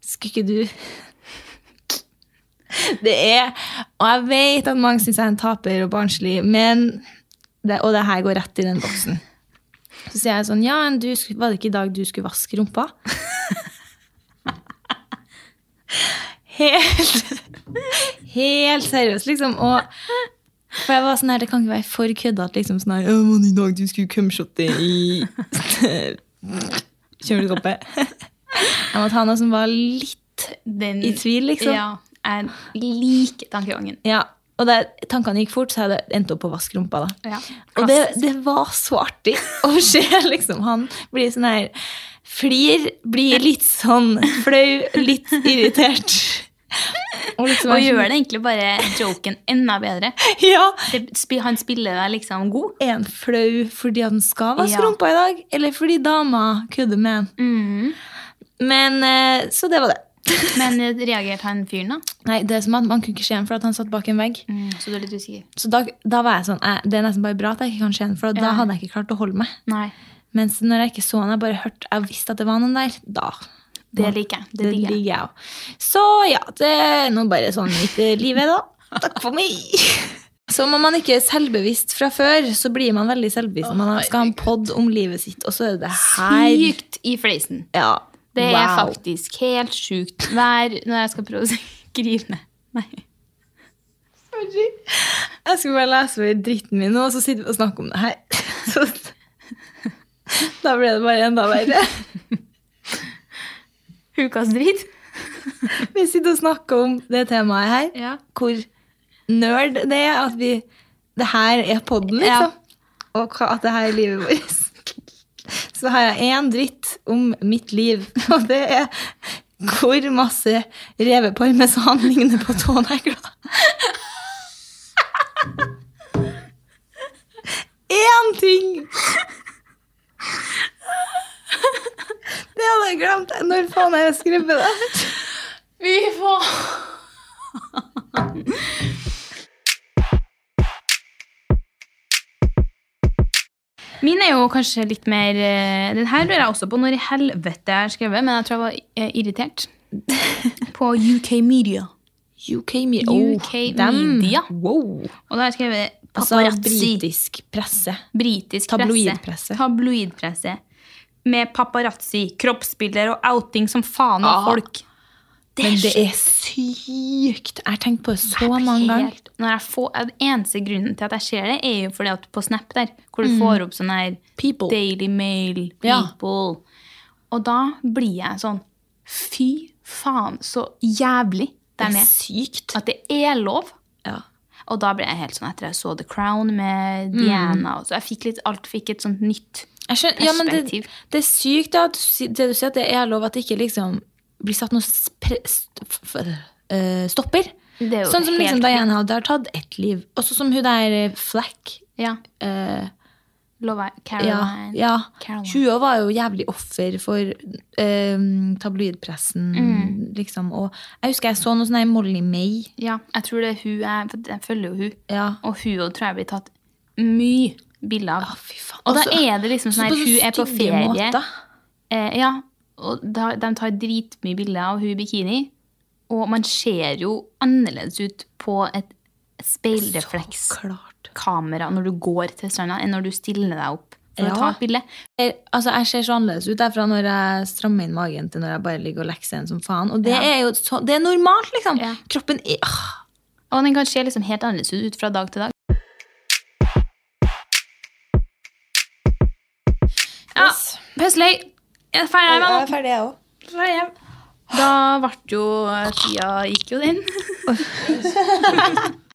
Skulle ikke du? Det er, og jeg vet at mange synes jeg er en taper og barnslig, men, det, og det her går rett i den boksen. Så sier jeg sånn, ja, enn du, var det ikke i dag du skulle vaske rumpa? Helt, helt seriøst, liksom. Og for jeg var sånn her, det kan ikke være for køddete, liksom. Sånn her, «Ja, men i dag du skulle cumshotte i kjøleskapet. Jeg måtte ha noe som var litt Den, i tvil, liksom. Ja, jeg liker tankegangen. Ja, og da tankene gikk fort, så hadde jeg endt opp på å vaske rumpa. da. Ja. Og det, det var så artig å se liksom, han blir sånn her Flir, blir litt sånn flau, litt irritert. Og liksom Og gjør det egentlig bare joken enda bedre. Ja, Det, han spiller deg liksom god. Er han flau fordi han skal vaske Ja. rumpa i dag, eller fordi dama kødder med han? Mm. Men, eh, Så det var det. Men reagerte han fyren, da? Nei, det er som at Man kunne ikke se ham, for han satt bak en vegg. Mm, så du er litt usikker? Så da, da var jeg sånn, jeg, Det er nesten bare bra at jeg ikke kan se ham, for da Ja. hadde jeg ikke klart å holde meg. Nei. Mens når jeg ikke så han, jeg bare hørte, jeg visste at det var noen der, da Det liker jeg. Det Det liker jeg. òg. Så ja, det er nå bare sånn mitt livet, liv er, da. Takk for meg. Så om man ikke er selvbevisst fra før, så blir man veldig selvbevisst når man skal ha en pod om livet sitt, og så er det her. Sykt i fleisen. Ja. Det er wow. faktisk helt sjukt hver når jeg skal prøve å skrive ned. Nei. Sorry. Jeg skulle bare lese over dritten min nå, og så sitter vi og snakker om det her. Så, da ble det bare enda verre. Ukas dritt. Vi sitter og snakker om det temaet her. Ja. Hvor nerd det er at vi Det her er podden, liksom. Og hva, at det her er livet vårt. Så har jeg én dritt om mitt liv, og det er hvor masse reveparmesan ligner på tånegler. Én ting! Det hadde jeg glemt. Når faen er jeg skrevet det? Fy faen. Min er jo kanskje litt mer eh, Den her lurer jeg også på når i helvete jeg har skrevet, men jeg tror jeg var eh, irritert. På UK Media. UK Media. UK Media. Wow. Og da har jeg skrevet Altså paparazzi. britisk presse. Britisk Tabloidpresse. presse. Tabloidpresse. Med paparazzi, kroppsbilder og outing som faen av folk. folk. Men det er sykt. Jeg har tenkt på det så mange ganger. den eneste grunnen til at jeg ser det, er jo fordi at på Snap der, hvor Mm. du får opp sånn her People. Daily Mail, Ja. People. Og da blir jeg sånn Fy faen, så jævlig Det er nede. sykt. At det er lov. Ja. Og da ble jeg helt sånn etter jeg så The Crown Mm. med Diana. Mm. Så jeg fikk litt, alt fikk et sånt nytt skjønner, ja, men det, det er sykt da, at det du sier at det er lov at det ikke liksom blir satt noe øh, stopper. Er Sånn som liksom Diana hadde har tatt ett liv. Også som hun der eh, Flack. Ja. Uh, Love Caroline. ja. Hun også var jo jævlig offer for uh, tabloidpressen, Mm. liksom. Og jeg husker jeg så noe sånn Molly May. Ja, jeg tror det er hun jeg, jeg følger jo hun. Ja. Og hun tror jeg blir tatt mye bilder av. Ah. Og da Altså, er det liksom sånn at hun er på ferie. Eh, ja, og da, de tar dritmye bilder av hun i bikini. Og man ser jo annerledes ut på et speilreflekskamera når du går til stranda, enn når du stiller deg opp for Ja. å ta et bilde. Jeg, altså, jeg ser så annerledes ut derfra når jeg strammer inn magen til når jeg bare ligger og lekser en som faen. Og det Ja. er jo så, det er normalt, liksom. Ja. Kroppen er ah. Og den kan se liksom helt annerledes ut fra dag til dag. Ja, Yes. Jeg er ferdig Jeg er ferdig, jeg òg. Da ble jo tida gikk jo den.